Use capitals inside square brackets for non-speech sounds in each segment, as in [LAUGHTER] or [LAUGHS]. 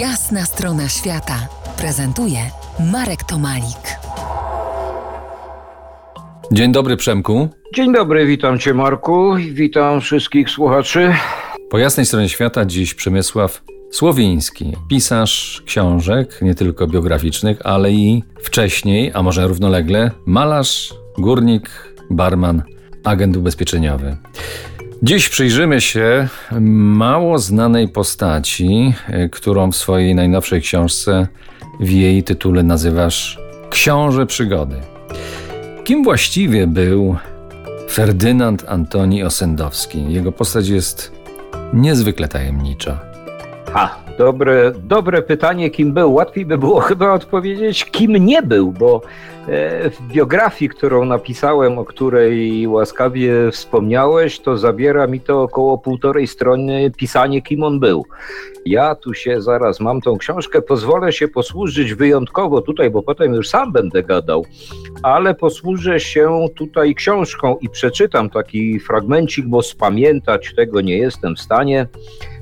Jasna strona świata prezentuje Marek Tomalik. Dzień dobry, Przemku. Dzień dobry, witam Cię, Marku. Witam wszystkich słuchaczy. Po jasnej stronie świata dziś Przemysław Słowiński, pisarz książek, nie tylko biograficznych, ale i wcześniej, a może równolegle, malarz, górnik, barman, agent ubezpieczeniowy. Dziś przyjrzymy się mało znanej postaci, e, którą w swojej najnowszej książce w jej tytule nazywasz Książę Przygody. Kim właściwie był Ferdynand Antoni Osendowski? Jego postać jest niezwykle tajemnicza. Ha, dobre, dobre pytanie, kim był. Łatwiej by było [LAUGHS] chyba odpowiedzieć, kim nie był, bo e, w biografii, którą napisałem, o której łaskawie wspomniałeś, to zabiera mi to około półtorej strony pisanie, kim on był. Ja tu się zaraz mam tą książkę, pozwolę się posłużyć wyjątkowo tutaj, bo potem już sam będę gadał, ale posłużę się tutaj książką i przeczytam taki fragmencik, bo spamiętać tego nie jestem w stanie.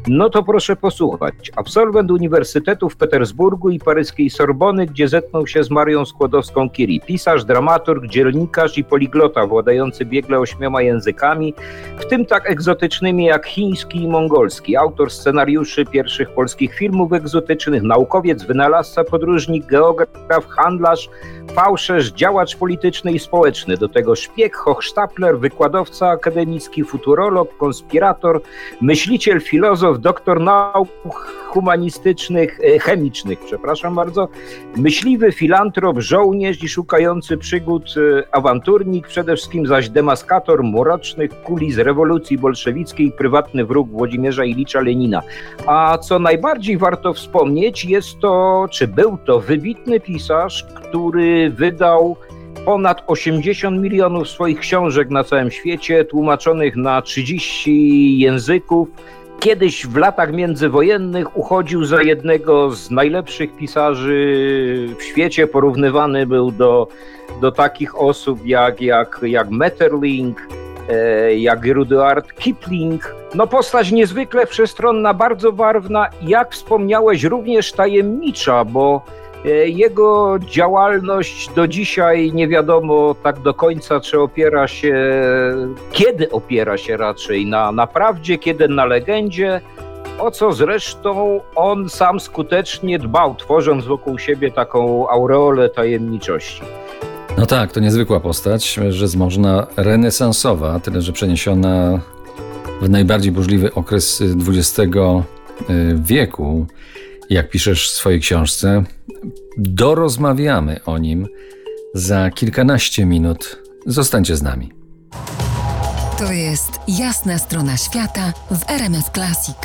No to proszę posłuchać. Absolwent Uniwersytetu w Petersburgu i paryskiej Sorbony, gdzie zetknął się z Marią Skłodowską-Curie. Pisarz, dramaturg, dziennikarz i poliglota władający biegle ośmioma językami, w tym tak egzotycznymi jak chiński i mongolski. Autor scenariuszy pierwszych polskich filmów egzotycznych, naukowiec, wynalazca, podróżnik, geograf, handlarz, fałszerz, działacz polityczny i społeczny. Do tego szpieg, hochsztapler, wykładowca akademicki, futurolog, konspirator, myśliciel, filozof, doktor nauk humanistycznych, e, chemicznych, przepraszam bardzo, myśliwy, filantrop, żołnierz i szukający przygód, e, awanturnik, przede wszystkim zaś demaskator mrocznych kulis rewolucji bolszewickiej, prywatny wróg Włodzimierza Ilicza Lenina. A co najbardziej warto wspomnieć, jest to, czy był to wybitny pisarz, który wydał ponad 80 milionów swoich książek na całym świecie, tłumaczonych na 30 języków kiedyś w latach międzywojennych uchodził za jednego z najlepszych pisarzy w świecie. Porównywany był do, do takich osób jak, jak, jak Metterling, e, jak Rudyard Kipling. No postać niezwykle przestronna, bardzo barwna, jak wspomniałeś, również tajemnicza, bo jego działalność do dzisiaj nie wiadomo tak do końca, czy opiera się, kiedy opiera się raczej na, na prawdzie, kiedy na legendzie, o co zresztą on sam skutecznie dbał, tworząc wokół siebie taką aureolę tajemniczości. No tak, to niezwykła postać, że można renesansowa, tyle że przeniesiona w najbardziej burzliwy okres XX wieku jak piszesz w swojej książce, dorozmawiamy o nim za kilkanaście minut. Zostańcie z nami. To jest jasna strona świata w RMS Classic.